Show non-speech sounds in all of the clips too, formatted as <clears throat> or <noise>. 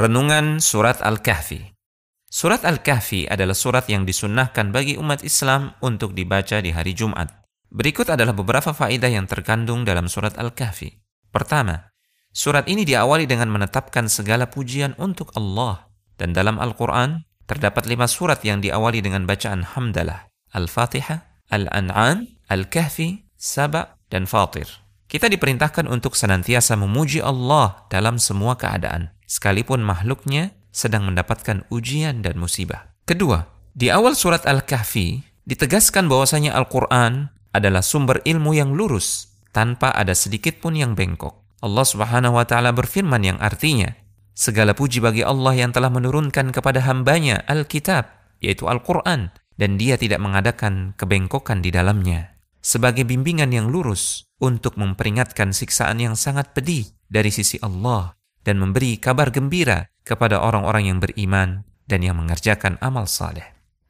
Renungan Surat Al-Kahfi Surat Al-Kahfi adalah surat yang disunnahkan bagi umat Islam untuk dibaca di hari Jumat. Berikut adalah beberapa faedah yang terkandung dalam surat Al-Kahfi. Pertama, surat ini diawali dengan menetapkan segala pujian untuk Allah. Dan dalam Al-Quran, terdapat lima surat yang diawali dengan bacaan Hamdalah, Al-Fatihah, Al-An'am, Al-Kahfi, Saba, dan Fatir. Kita diperintahkan untuk senantiasa memuji Allah dalam semua keadaan, sekalipun makhluknya sedang mendapatkan ujian dan musibah. Kedua, di awal surat Al-Kahfi ditegaskan bahwasanya Al-Quran adalah sumber ilmu yang lurus, tanpa ada sedikit pun yang bengkok. Allah Subhanahu wa taala berfirman yang artinya, segala puji bagi Allah yang telah menurunkan kepada hambanya Alkitab, yaitu Al-Quran, dan dia tidak mengadakan kebengkokan di dalamnya sebagai bimbingan yang lurus untuk memperingatkan siksaan yang sangat pedih dari sisi Allah dan memberi kabar gembira kepada orang-orang yang beriman dan yang mengerjakan amal saleh.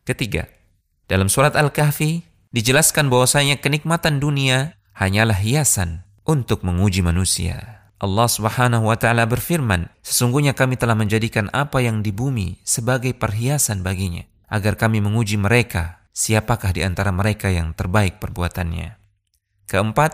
Ketiga, dalam surat Al-Kahfi dijelaskan bahwasanya kenikmatan dunia hanyalah hiasan untuk menguji manusia. Allah Subhanahu wa taala berfirman, "Sesungguhnya kami telah menjadikan apa yang di bumi sebagai perhiasan baginya, agar kami menguji mereka siapakah di antara mereka yang terbaik perbuatannya. Keempat,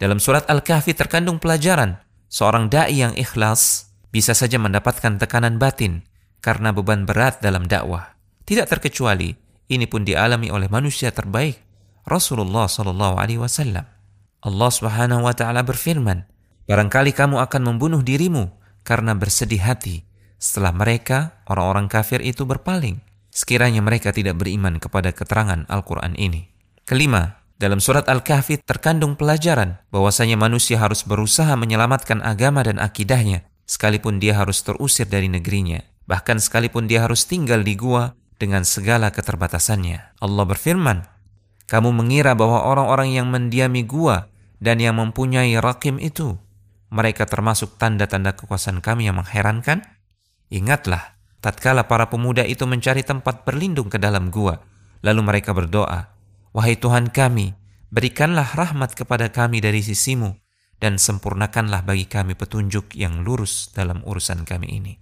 dalam surat Al-Kahfi terkandung pelajaran seorang dai yang ikhlas bisa saja mendapatkan tekanan batin karena beban berat dalam dakwah. Tidak terkecuali ini pun dialami oleh manusia terbaik Rasulullah Shallallahu Alaihi Wasallam. Allah Subhanahu Wa Taala berfirman, barangkali kamu akan membunuh dirimu karena bersedih hati setelah mereka orang-orang kafir itu berpaling sekiranya mereka tidak beriman kepada keterangan Al-Quran ini. Kelima, dalam surat Al-Kahfi terkandung pelajaran bahwasanya manusia harus berusaha menyelamatkan agama dan akidahnya, sekalipun dia harus terusir dari negerinya, bahkan sekalipun dia harus tinggal di gua dengan segala keterbatasannya. Allah berfirman, kamu mengira bahwa orang-orang yang mendiami gua dan yang mempunyai rakim itu, mereka termasuk tanda-tanda kekuasaan kami yang mengherankan? Ingatlah, tatkala para pemuda itu mencari tempat berlindung ke dalam gua. Lalu mereka berdoa, Wahai Tuhan kami, berikanlah rahmat kepada kami dari sisimu, dan sempurnakanlah bagi kami petunjuk yang lurus dalam urusan kami ini.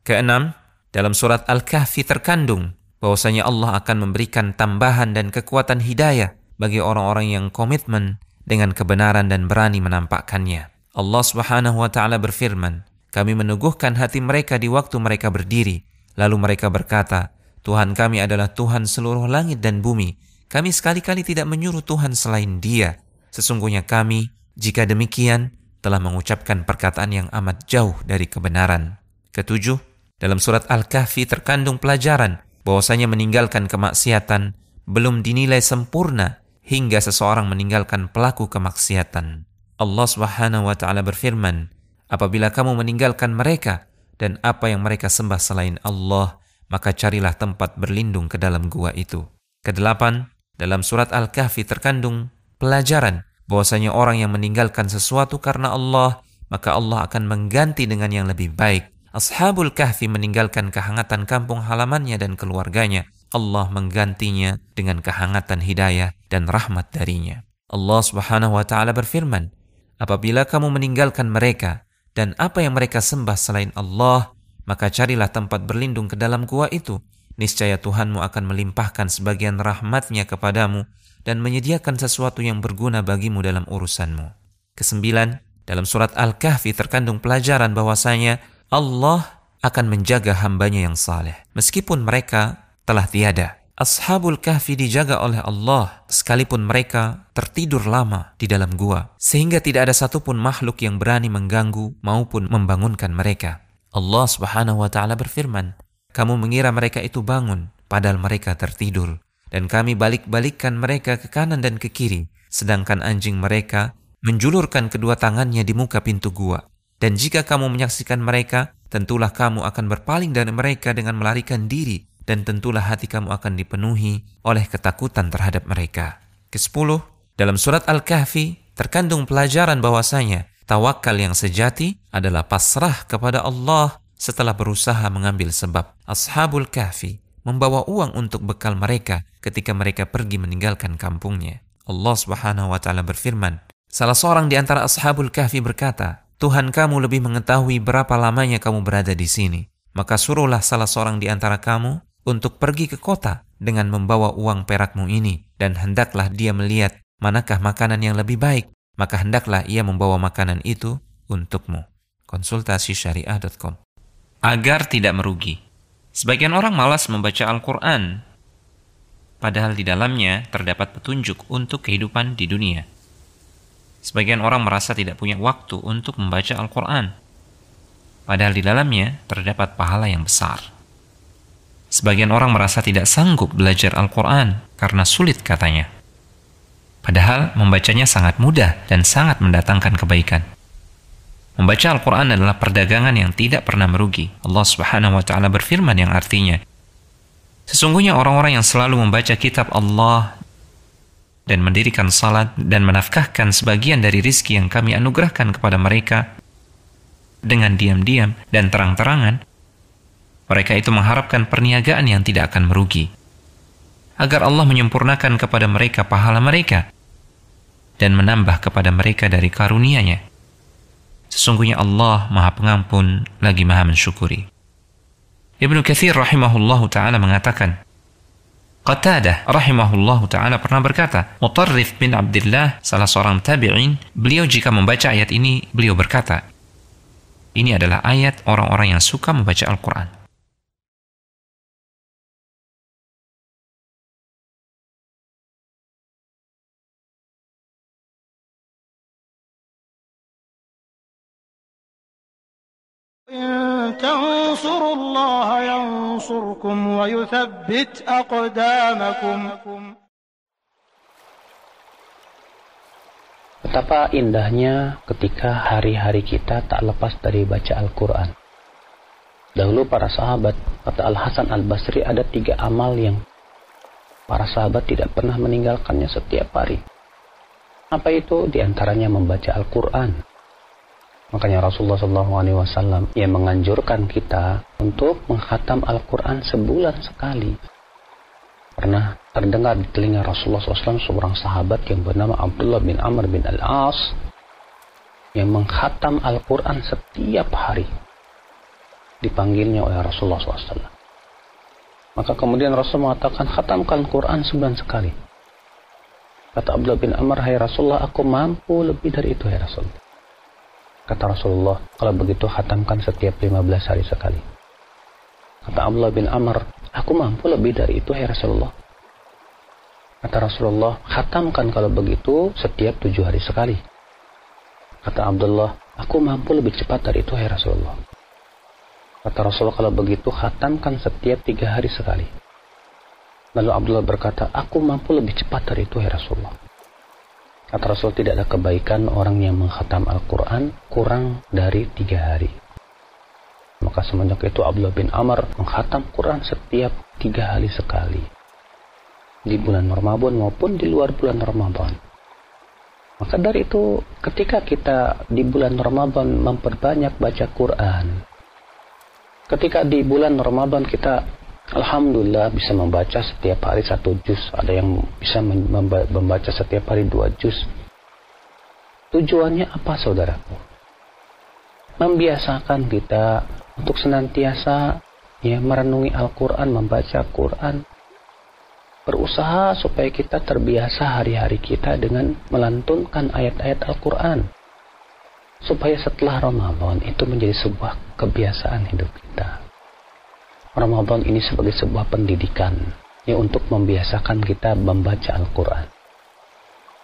Keenam, dalam surat Al-Kahfi terkandung bahwasanya Allah akan memberikan tambahan dan kekuatan hidayah bagi orang-orang yang komitmen dengan kebenaran dan berani menampakkannya. Allah Subhanahu wa taala berfirman, kami meneguhkan hati mereka di waktu mereka berdiri. Lalu mereka berkata, Tuhan kami adalah Tuhan seluruh langit dan bumi. Kami sekali-kali tidak menyuruh Tuhan selain dia. Sesungguhnya kami, jika demikian, telah mengucapkan perkataan yang amat jauh dari kebenaran. Ketujuh, dalam surat Al-Kahfi terkandung pelajaran bahwasanya meninggalkan kemaksiatan belum dinilai sempurna hingga seseorang meninggalkan pelaku kemaksiatan. Allah Subhanahu wa taala berfirman, Apabila kamu meninggalkan mereka dan apa yang mereka sembah selain Allah, maka carilah tempat berlindung ke dalam gua itu. Kedelapan, dalam surat Al-Kahfi terkandung pelajaran bahwasanya orang yang meninggalkan sesuatu karena Allah, maka Allah akan mengganti dengan yang lebih baik. Ashabul Kahfi meninggalkan kehangatan kampung halamannya dan keluarganya. Allah menggantinya dengan kehangatan hidayah dan rahmat darinya. Allah Subhanahu wa taala berfirman, "Apabila kamu meninggalkan mereka dan apa yang mereka sembah selain Allah, maka carilah tempat berlindung ke dalam gua itu. Niscaya Tuhanmu akan melimpahkan sebagian rahmatnya kepadamu dan menyediakan sesuatu yang berguna bagimu dalam urusanmu. Kesembilan, dalam surat Al-Kahfi terkandung pelajaran bahwasanya Allah akan menjaga hambanya yang saleh, meskipun mereka telah tiada. Ashabul Kahfi dijaga oleh Allah sekalipun mereka tertidur lama di dalam gua sehingga tidak ada satupun makhluk yang berani mengganggu maupun membangunkan mereka. Allah Subhanahu wa taala berfirman, "Kamu mengira mereka itu bangun padahal mereka tertidur dan kami balik-balikkan mereka ke kanan dan ke kiri sedangkan anjing mereka menjulurkan kedua tangannya di muka pintu gua. Dan jika kamu menyaksikan mereka, tentulah kamu akan berpaling dari mereka dengan melarikan diri dan tentulah hati kamu akan dipenuhi oleh ketakutan terhadap mereka. Kesepuluh, dalam surat Al-Kahfi terkandung pelajaran bahwasanya tawakal yang sejati adalah pasrah kepada Allah setelah berusaha mengambil sebab. Ashabul Kahfi membawa uang untuk bekal mereka ketika mereka pergi meninggalkan kampungnya. Allah Subhanahu wa taala berfirman, salah seorang di antara Ashabul Kahfi berkata, Tuhan kamu lebih mengetahui berapa lamanya kamu berada di sini. Maka suruhlah salah seorang di antara kamu untuk pergi ke kota dengan membawa uang perakmu ini. Dan hendaklah dia melihat manakah makanan yang lebih baik. Maka hendaklah ia membawa makanan itu untukmu. Konsultasi syariah.com Agar tidak merugi. Sebagian orang malas membaca Al-Quran, padahal di dalamnya terdapat petunjuk untuk kehidupan di dunia. Sebagian orang merasa tidak punya waktu untuk membaca Al-Quran, padahal di dalamnya terdapat pahala yang besar. Sebagian orang merasa tidak sanggup belajar Al-Quran karena sulit katanya. Padahal membacanya sangat mudah dan sangat mendatangkan kebaikan. Membaca Al-Quran adalah perdagangan yang tidak pernah merugi. Allah Subhanahu wa Ta'ala berfirman yang artinya, Sesungguhnya orang-orang yang selalu membaca kitab Allah dan mendirikan salat dan menafkahkan sebagian dari rizki yang kami anugerahkan kepada mereka dengan diam-diam dan terang-terangan, mereka itu mengharapkan perniagaan yang tidak akan merugi, agar Allah menyempurnakan kepada mereka pahala mereka dan menambah kepada mereka dari karunia-Nya. Sesungguhnya Allah Maha Pengampun lagi Maha Mensyukuri. Ibnu Katsir rahimahullahu taala mengatakan, Qatadah rahimahullahu taala pernah berkata, Mutarrif bin Abdullah, salah seorang tabi'in, beliau jika membaca ayat ini, beliau berkata, ini adalah ayat orang-orang yang suka membaca Al-Quran. الله ينصركم ويثبت أقدامكم Betapa indahnya ketika hari-hari kita tak lepas dari baca Al-Quran. Dahulu para sahabat, kata Al-Hasan Al-Basri ada tiga amal yang para sahabat tidak pernah meninggalkannya setiap hari. Apa itu? Di antaranya membaca Al-Quran. Makanya Rasulullah SAW yang menganjurkan kita untuk menghatam Al-Quran sebulan sekali. Pernah terdengar di telinga Rasulullah SAW seorang sahabat yang bernama Abdullah bin Amr bin Al-As yang menghatam Al-Quran setiap hari. Dipanggilnya oleh Rasulullah SAW. Maka kemudian Rasul mengatakan, khatamkan Quran sebulan sekali. Kata Abdullah bin Amr, hai Rasulullah, aku mampu lebih dari itu, hai Rasulullah. Kata Rasulullah, kalau begitu khatamkan setiap 15 hari sekali. Kata Abdullah bin Amr, aku mampu lebih dari itu, ya Rasulullah. Kata Rasulullah, khatamkan kalau begitu setiap tujuh hari sekali. Kata Abdullah, aku mampu lebih cepat dari itu, ya Rasulullah. Kata Rasulullah, kalau begitu khatamkan setiap tiga hari sekali. Lalu Abdullah berkata, aku mampu lebih cepat dari itu, ya Rasulullah. Kata Rasul tidak ada kebaikan orang yang menghatam Al-Quran kurang dari tiga hari. Maka semenjak itu Abdullah bin Amr menghatam Quran setiap tiga hari sekali. Di bulan Ramadan maupun di luar bulan Ramadan. Maka dari itu ketika kita di bulan Ramadan memperbanyak baca Quran. Ketika di bulan Ramadan kita Alhamdulillah bisa membaca setiap hari satu juz. Ada yang bisa membaca setiap hari dua juz. Tujuannya apa saudaraku? Membiasakan kita untuk senantiasa ya merenungi Al-Quran, membaca Quran. Berusaha supaya kita terbiasa hari-hari kita dengan melantunkan ayat-ayat Al-Quran. Supaya setelah Ramadan itu menjadi sebuah kebiasaan hidup kita. Ramadan ini sebagai sebuah pendidikan ya untuk membiasakan kita membaca Al-Quran.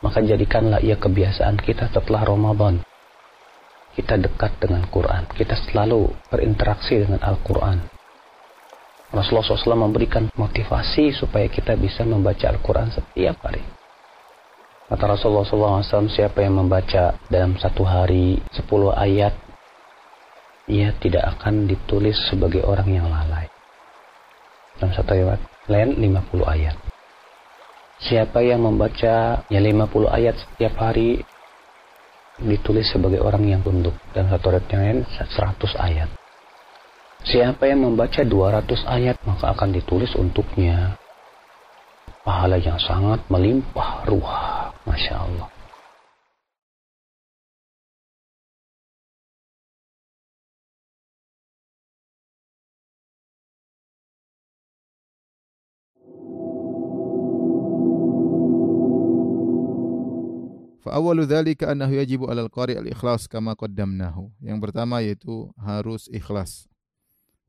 Maka jadikanlah ia kebiasaan kita setelah Ramadan. Kita dekat dengan Quran. Kita selalu berinteraksi dengan Al-Quran. Rasulullah SAW memberikan motivasi supaya kita bisa membaca Al-Quran setiap hari. Kata Rasulullah SAW, siapa yang membaca dalam satu hari 10 ayat, ia tidak akan ditulis sebagai orang yang lalai dalam satu ayat lain 50 ayat. Siapa yang membaca ya 50 ayat setiap hari ditulis sebagai orang yang tunduk dan satu ayat yang lain 100 ayat. Siapa yang membaca 200 ayat maka akan ditulis untuknya pahala yang sangat melimpah ruah. Masya Allah. Fa awwalu dzalika annahu yajibu 'alal qari' al-ikhlas kama qaddamnahu. Yang pertama yaitu harus ikhlas.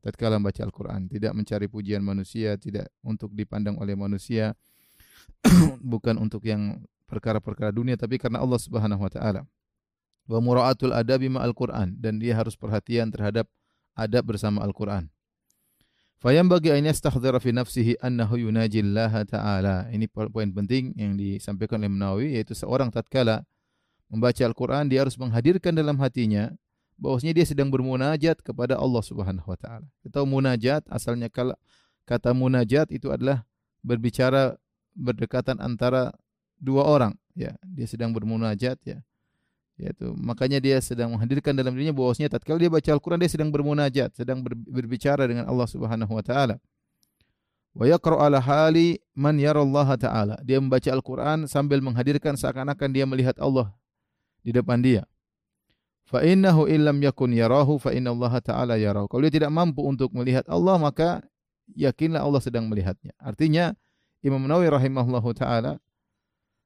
Tatkala membaca Al-Qur'an, tidak mencari pujian manusia, tidak untuk dipandang oleh manusia, <clears throat> bukan untuk yang perkara-perkara dunia tapi karena Allah Subhanahu wa taala. Wa mura'atul adabi ma'al Qur'an dan dia harus perhatian terhadap adab bersama Al-Qur'an. Fayam bagi an yastakhdhira fi nafsihi annahu yunaji Allah taala. Ini poin penting yang disampaikan oleh Nawawi yaitu seorang tatkala membaca Al-Qur'an dia harus menghadirkan dalam hatinya bahwasanya dia sedang bermunajat kepada Allah Subhanahu wa taala. Kita tahu munajat asalnya kata munajat itu adalah berbicara berdekatan antara dua orang ya. Dia sedang bermunajat ya yaitu makanya dia sedang menghadirkan dalam dirinya bahwasanya tatkala dia baca Al-Qur'an dia sedang bermunajat, sedang berbicara dengan Allah Subhanahu wa taala. Wa ala hali man yara Allah taala. Dia membaca Al-Qur'an sambil menghadirkan seakan-akan dia melihat Allah di depan dia. Fa innahu illam yakun yarahu fa inna Allah taala yarahu. Kalau dia tidak mampu untuk melihat Allah maka yakinlah Allah sedang melihatnya. Artinya Imam Nawawi rahimahullahu taala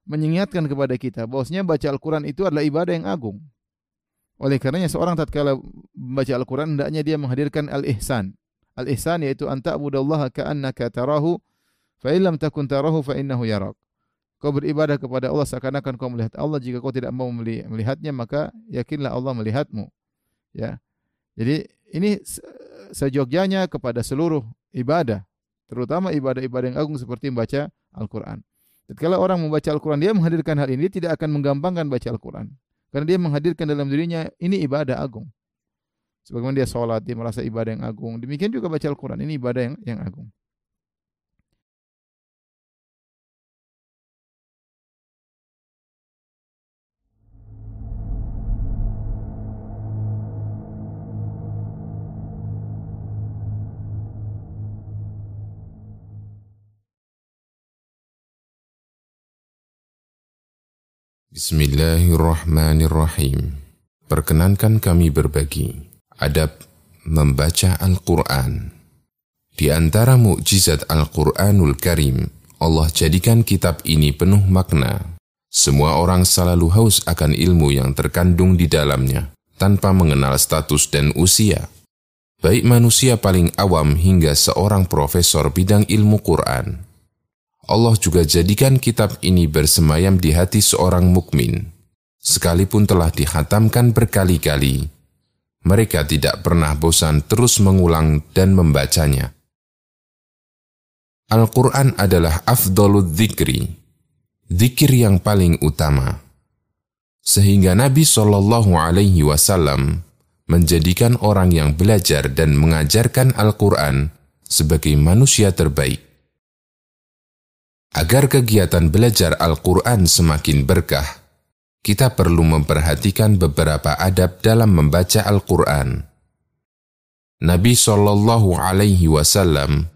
mengingatkan kepada kita bahwasanya baca Al-Quran itu adalah ibadah yang agung. Oleh karenanya seorang tatkala membaca Al-Quran hendaknya dia menghadirkan al-ihsan. Al-ihsan yaitu anta abudallaha ka'annaka tarahu fa illam takun tarahu fa innahu yarak. Kau beribadah kepada Allah seakan-akan kau melihat Allah. Jika kau tidak mau melihatnya maka yakinlah Allah melihatmu. Ya. Jadi ini sejogjanya kepada seluruh ibadah, terutama ibadah-ibadah yang agung seperti membaca Al-Quran. Tatkala orang membaca Al-Quran, dia menghadirkan hal ini, dia tidak akan menggampangkan baca Al-Quran. Karena dia menghadirkan dalam dirinya, ini ibadah agung. Sebagaimana dia sholat, dia merasa ibadah yang agung. Demikian juga baca Al-Quran, ini ibadah yang, yang agung. Bismillahirrahmanirrahim. Perkenankan kami berbagi adab membaca Al-Quran. Di antara mukjizat Al-Quranul Karim, Allah jadikan kitab ini penuh makna. Semua orang selalu haus akan ilmu yang terkandung di dalamnya, tanpa mengenal status dan usia. Baik manusia paling awam hingga seorang profesor bidang ilmu Quran Allah juga jadikan kitab ini bersemayam di hati seorang mukmin. Sekalipun telah dihatamkan berkali-kali, mereka tidak pernah bosan terus mengulang dan membacanya. Al-Quran adalah afdolud dzikri, zikir yang paling utama. Sehingga Nabi Shallallahu Alaihi Wasallam menjadikan orang yang belajar dan mengajarkan Al-Quran sebagai manusia terbaik. Agar kegiatan belajar Al-Quran semakin berkah, kita perlu memperhatikan beberapa adab dalam membaca Al-Quran. Nabi Shallallahu Alaihi Wasallam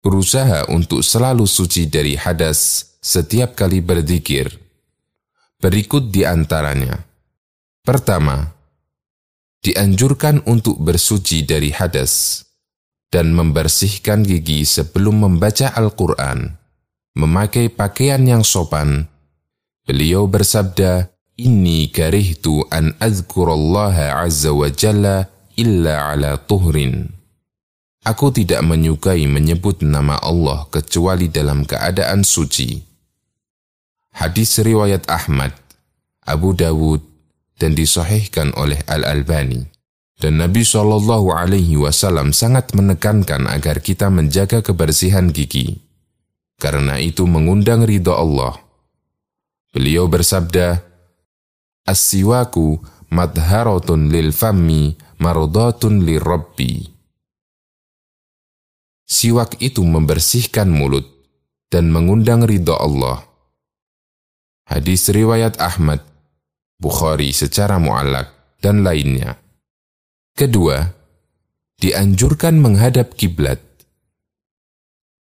berusaha untuk selalu suci dari hadas setiap kali berzikir. Berikut di antaranya. Pertama, dianjurkan untuk bersuci dari hadas dan membersihkan gigi sebelum membaca Al-Quran memakai pakaian yang sopan. Beliau bersabda, Inni karihtu an azkurallaha azza wa jalla illa ala tuhrin. Aku tidak menyukai menyebut nama Allah kecuali dalam keadaan suci. Hadis riwayat Ahmad, Abu Dawud, dan disahihkan oleh Al-Albani. Dan Nabi Shallallahu Alaihi Wasallam sangat menekankan agar kita menjaga kebersihan gigi karena itu mengundang ridha Allah. Beliau bersabda, As-siwaku madharatun lil fammi marudatun li rabbi. Siwak itu membersihkan mulut dan mengundang ridha Allah. Hadis riwayat Ahmad, Bukhari secara muallak dan lainnya. Kedua, dianjurkan menghadap kiblat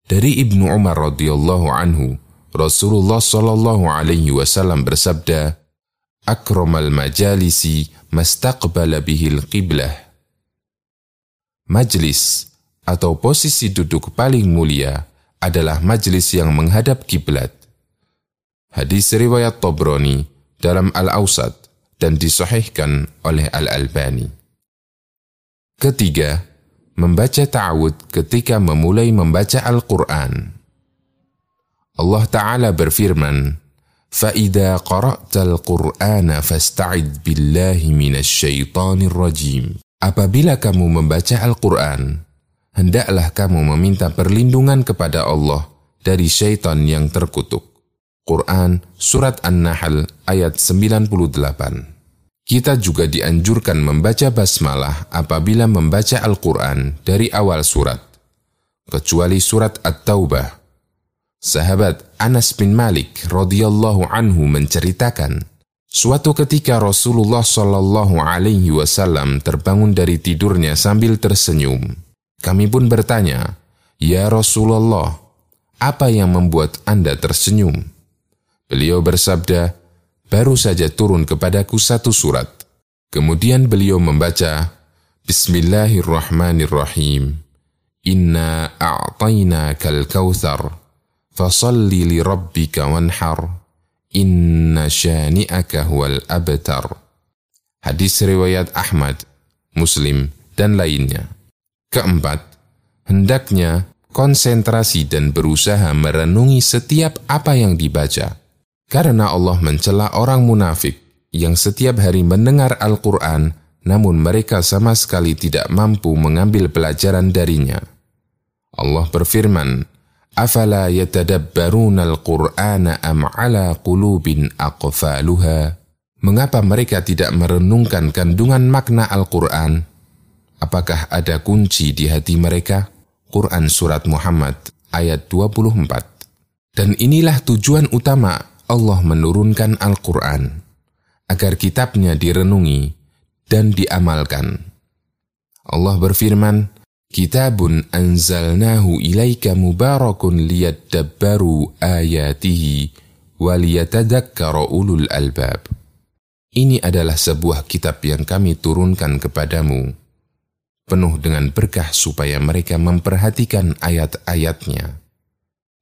dari Ibnu Umar radhiyallahu anhu, Rasulullah shallallahu alaihi wasallam bersabda, "Akramal majalisi mastaqbala bihil qiblah." Majlis atau posisi duduk paling mulia adalah majlis yang menghadap kiblat. Hadis riwayat Tobroni dalam Al-Awsat dan disahihkan oleh Al-Albani. Ketiga, membaca ta'awud ketika memulai membaca Al-Quran. Allah Ta'ala berfirman, فَإِذَا قَرَأْتَ الْقُرْآنَ فَاسْتَعِذْ بِاللَّهِ مِنَ الشَّيْطَانِ الرَّجِيمِ Apabila kamu membaca Al-Quran, hendaklah kamu meminta perlindungan kepada Allah dari syaitan yang terkutuk. Quran Surat An-Nahl ayat 98 kita juga dianjurkan membaca basmalah apabila membaca Al-Quran dari awal surat, kecuali surat At-Taubah. Sahabat Anas bin Malik radhiyallahu anhu menceritakan, suatu ketika Rasulullah shallallahu alaihi wasallam terbangun dari tidurnya sambil tersenyum. Kami pun bertanya, "Ya Rasulullah, apa yang membuat Anda tersenyum?" Beliau bersabda, baru saja turun kepadaku satu surat. Kemudian beliau membaca, Bismillahirrahmanirrahim. Inna a'tayna kal kawthar. Fasalli li rabbika wanhar. Inna syani'aka huwal abtar. Hadis riwayat Ahmad, Muslim, dan lainnya. Keempat, hendaknya konsentrasi dan berusaha merenungi setiap apa yang dibaca karena Allah mencela orang munafik yang setiap hari mendengar Al-Quran, namun mereka sama sekali tidak mampu mengambil pelajaran darinya. Allah berfirman, "Afala yatadabbaruna al-Qur'ana am ala qulubin aqfaluha?" Mengapa mereka tidak merenungkan kandungan makna Al-Quran? Apakah ada kunci di hati mereka? Quran Surat Muhammad ayat 24 Dan inilah tujuan utama Allah menurunkan Al-Quran agar kitabnya direnungi dan diamalkan. Allah berfirman, Kitabun anzalnahu ilaika mubarakun liyadabbaru ayatihi waliyatadakkara ulul albab. Ini adalah sebuah kitab yang kami turunkan kepadamu, penuh dengan berkah supaya mereka memperhatikan ayat-ayatnya,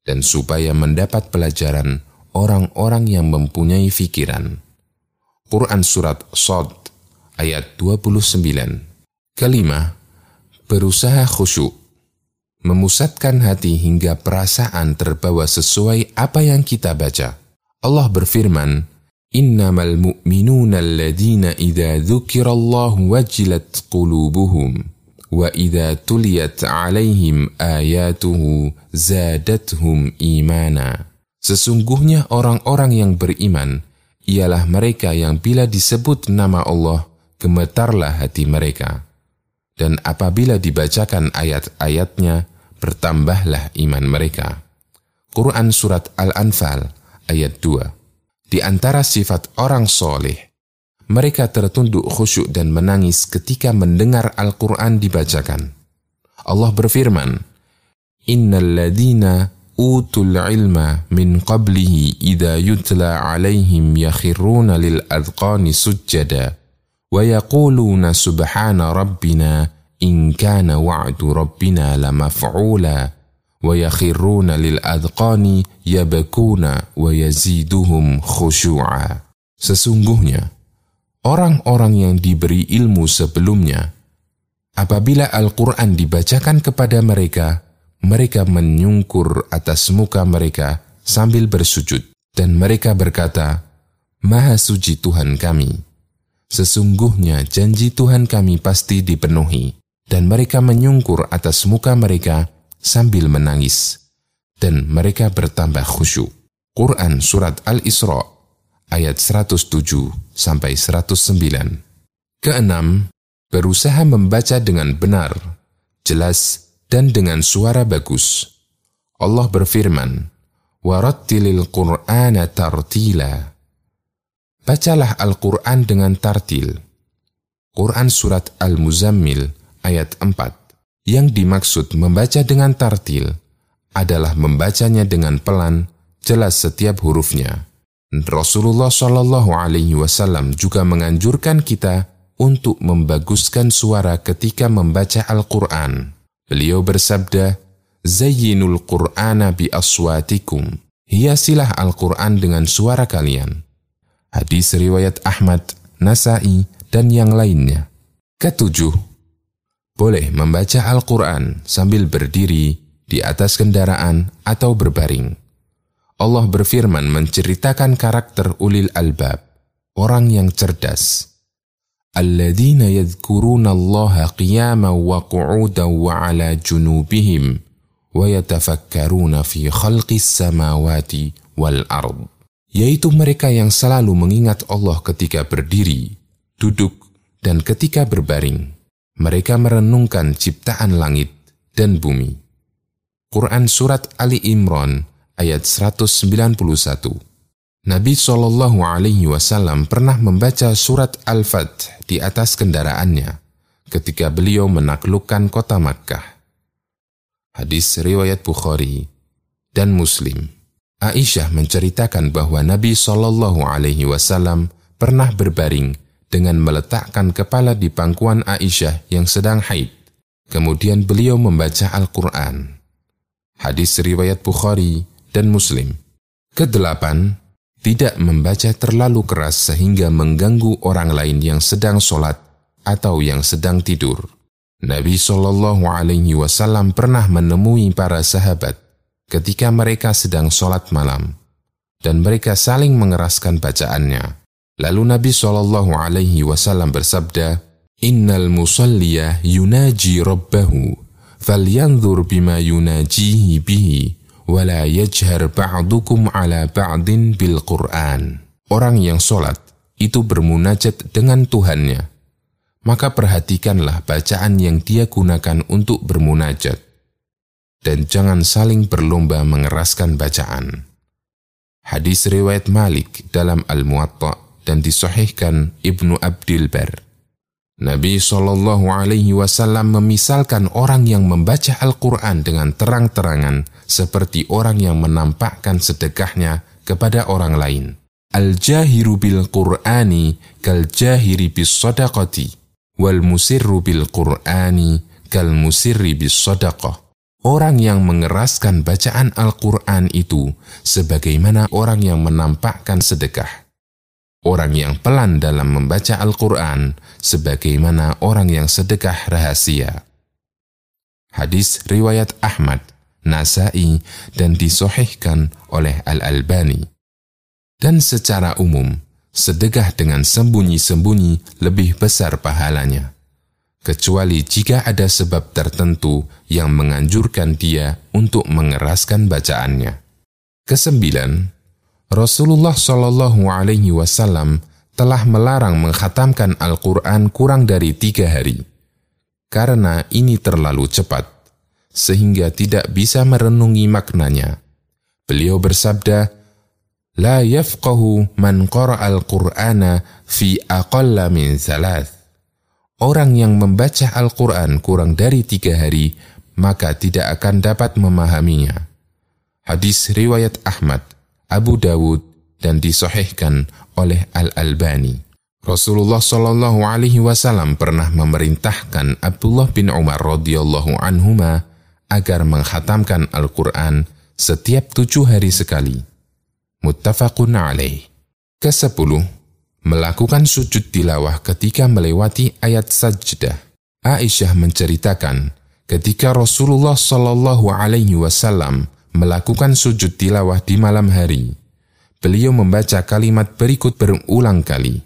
dan supaya mendapat pelajaran orang-orang yang mempunyai fikiran. Quran Surat Sod ayat 29 Kelima, berusaha khusyuk. Memusatkan hati hingga perasaan terbawa sesuai apa yang kita baca. Allah berfirman, Innamal mu'minuna alladhina idha dhukirallahu wajilat qulubuhum wa idha tuliyat alaihim ayatuhu zadathum imana. Sesungguhnya orang-orang yang beriman ialah mereka yang bila disebut nama Allah, gemetarlah hati mereka. Dan apabila dibacakan ayat-ayatnya, bertambahlah iman mereka. Quran Surat Al-Anfal ayat 2 Di antara sifat orang soleh, mereka tertunduk khusyuk dan menangis ketika mendengar Al-Quran dibacakan. Allah berfirman, Innal ladina utul ilma min qablihi idha yutla alaihim yakhiruna lil adqani sujjada wa yaquluna subhana rabbina in kana wa'du rabbina lamaf'ula wa yakhiruna lil adqani yabakuna wa yaziduhum sesungguhnya orang-orang yang diberi ilmu sebelumnya apabila Al-Qur'an dibacakan kepada mereka mereka menyungkur atas muka mereka sambil bersujud, dan mereka berkata, Maha suci Tuhan kami. Sesungguhnya janji Tuhan kami pasti dipenuhi, dan mereka menyungkur atas muka mereka sambil menangis, dan mereka bertambah khusyuk. Quran Surat Al-Isra ayat 107 sampai 109. Keenam, berusaha membaca dengan benar, jelas dan dengan suara bagus. Allah berfirman, "Warattilil Qur'ana tartila." Bacalah Al-Qur'an dengan tartil. Quran surat Al-Muzammil ayat 4. Yang dimaksud membaca dengan tartil adalah membacanya dengan pelan, jelas setiap hurufnya. Rasulullah Shallallahu Alaihi Wasallam juga menganjurkan kita untuk membaguskan suara ketika membaca Al-Quran. Beliau bersabda, Zayyinul Qur'ana bi aswatikum. Hiasilah Al-Quran dengan suara kalian. Hadis riwayat Ahmad, Nasai, dan yang lainnya. Ketujuh, boleh membaca Al-Quran sambil berdiri di atas kendaraan atau berbaring. Allah berfirman menceritakan karakter ulil albab, orang yang cerdas. Wa qu'udan wa ala junubihim wa yatafakkaruna fi khalqis samawati wal ard. Yaitu mereka yang selalu mengingat Allah ketika berdiri, duduk, dan ketika berbaring. Mereka merenungkan ciptaan langit dan bumi. Quran Surat Ali Imran ayat 191 Nabi Shallallahu Alaihi Wasallam pernah membaca surat Al-Fat di atas kendaraannya ketika beliau menaklukkan kota Makkah. Hadis riwayat Bukhari dan Muslim. Aisyah menceritakan bahwa Nabi Shallallahu Alaihi Wasallam pernah berbaring dengan meletakkan kepala di pangkuan Aisyah yang sedang haid. Kemudian beliau membaca Al-Quran. Hadis riwayat Bukhari dan Muslim. Kedelapan, tidak membaca terlalu keras sehingga mengganggu orang lain yang sedang sholat atau yang sedang tidur. Nabi Shallallahu Alaihi Wasallam pernah menemui para sahabat ketika mereka sedang sholat malam dan mereka saling mengeraskan bacaannya. Lalu Nabi Shallallahu Alaihi Wasallam bersabda, Innal musalliya yunaji rabbahu, falyanzur bima yunajihi bihi, wala yajhar ba'dukum ala ba'din bil Qur'an. Orang yang sholat itu bermunajat dengan Tuhannya. Maka perhatikanlah bacaan yang dia gunakan untuk bermunajat. Dan jangan saling berlomba mengeraskan bacaan. Hadis riwayat Malik dalam Al-Muwatta dan disahihkan Ibnu Abdil Bar. Nabi Shallallahu Alaihi Wasallam memisalkan orang yang membaca Al-Quran dengan terang-terangan seperti orang yang menampakkan sedekahnya kepada orang lain. Al-jahiru bil Qur'ani kal jahiri bis sadaqati wal musirru bil Qur'ani kal musirri bis sadaqah. Orang yang mengeraskan bacaan Al-Quran itu sebagaimana orang yang menampakkan sedekah orang yang pelan dalam membaca Al-Quran sebagaimana orang yang sedekah rahasia. Hadis riwayat Ahmad, Nasai, dan disohihkan oleh Al-Albani. Dan secara umum, sedekah dengan sembunyi-sembunyi lebih besar pahalanya. Kecuali jika ada sebab tertentu yang menganjurkan dia untuk mengeraskan bacaannya. Kesembilan, Rasulullah Shallallahu Alaihi Wasallam telah melarang menghatamkan Al-Quran kurang dari tiga hari, karena ini terlalu cepat, sehingga tidak bisa merenungi maknanya. Beliau bersabda, La yafqahu man al-Qur'ana fi aqalla min thalath. Orang yang membaca Al-Quran kurang dari tiga hari, maka tidak akan dapat memahaminya. Hadis riwayat Ahmad Abu Dawud dan disohhehkan oleh Al-Albani. Rasulullah Shallallahu Alaihi Wasallam pernah memerintahkan Abdullah bin Umar radhiyallahu anhuma agar menghatamkan Al-Quran setiap tujuh hari sekali. Muttafaqun alaih. Kesepuluh, melakukan sujud tilawah ketika melewati ayat sajdah. Aisyah menceritakan, ketika Rasulullah Shallallahu Alaihi Wasallam melakukan sujud tilawah di malam hari, beliau membaca kalimat berikut berulang kali.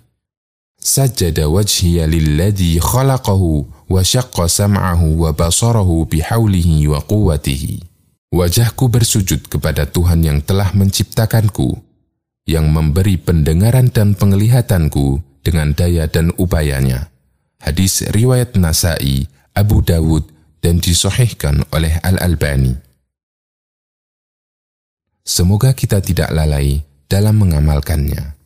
Sajada wajhiya lilladhi khalaqahu wa syaqqa sam'ahu wa basarahu bihaulihi wa quwatihi. Wajahku bersujud kepada Tuhan yang telah menciptakanku, yang memberi pendengaran dan penglihatanku dengan daya dan upayanya. Hadis riwayat Nasai, Abu Dawud, dan disohihkan oleh Al-Albani. Semoga kita tidak lalai dalam mengamalkannya.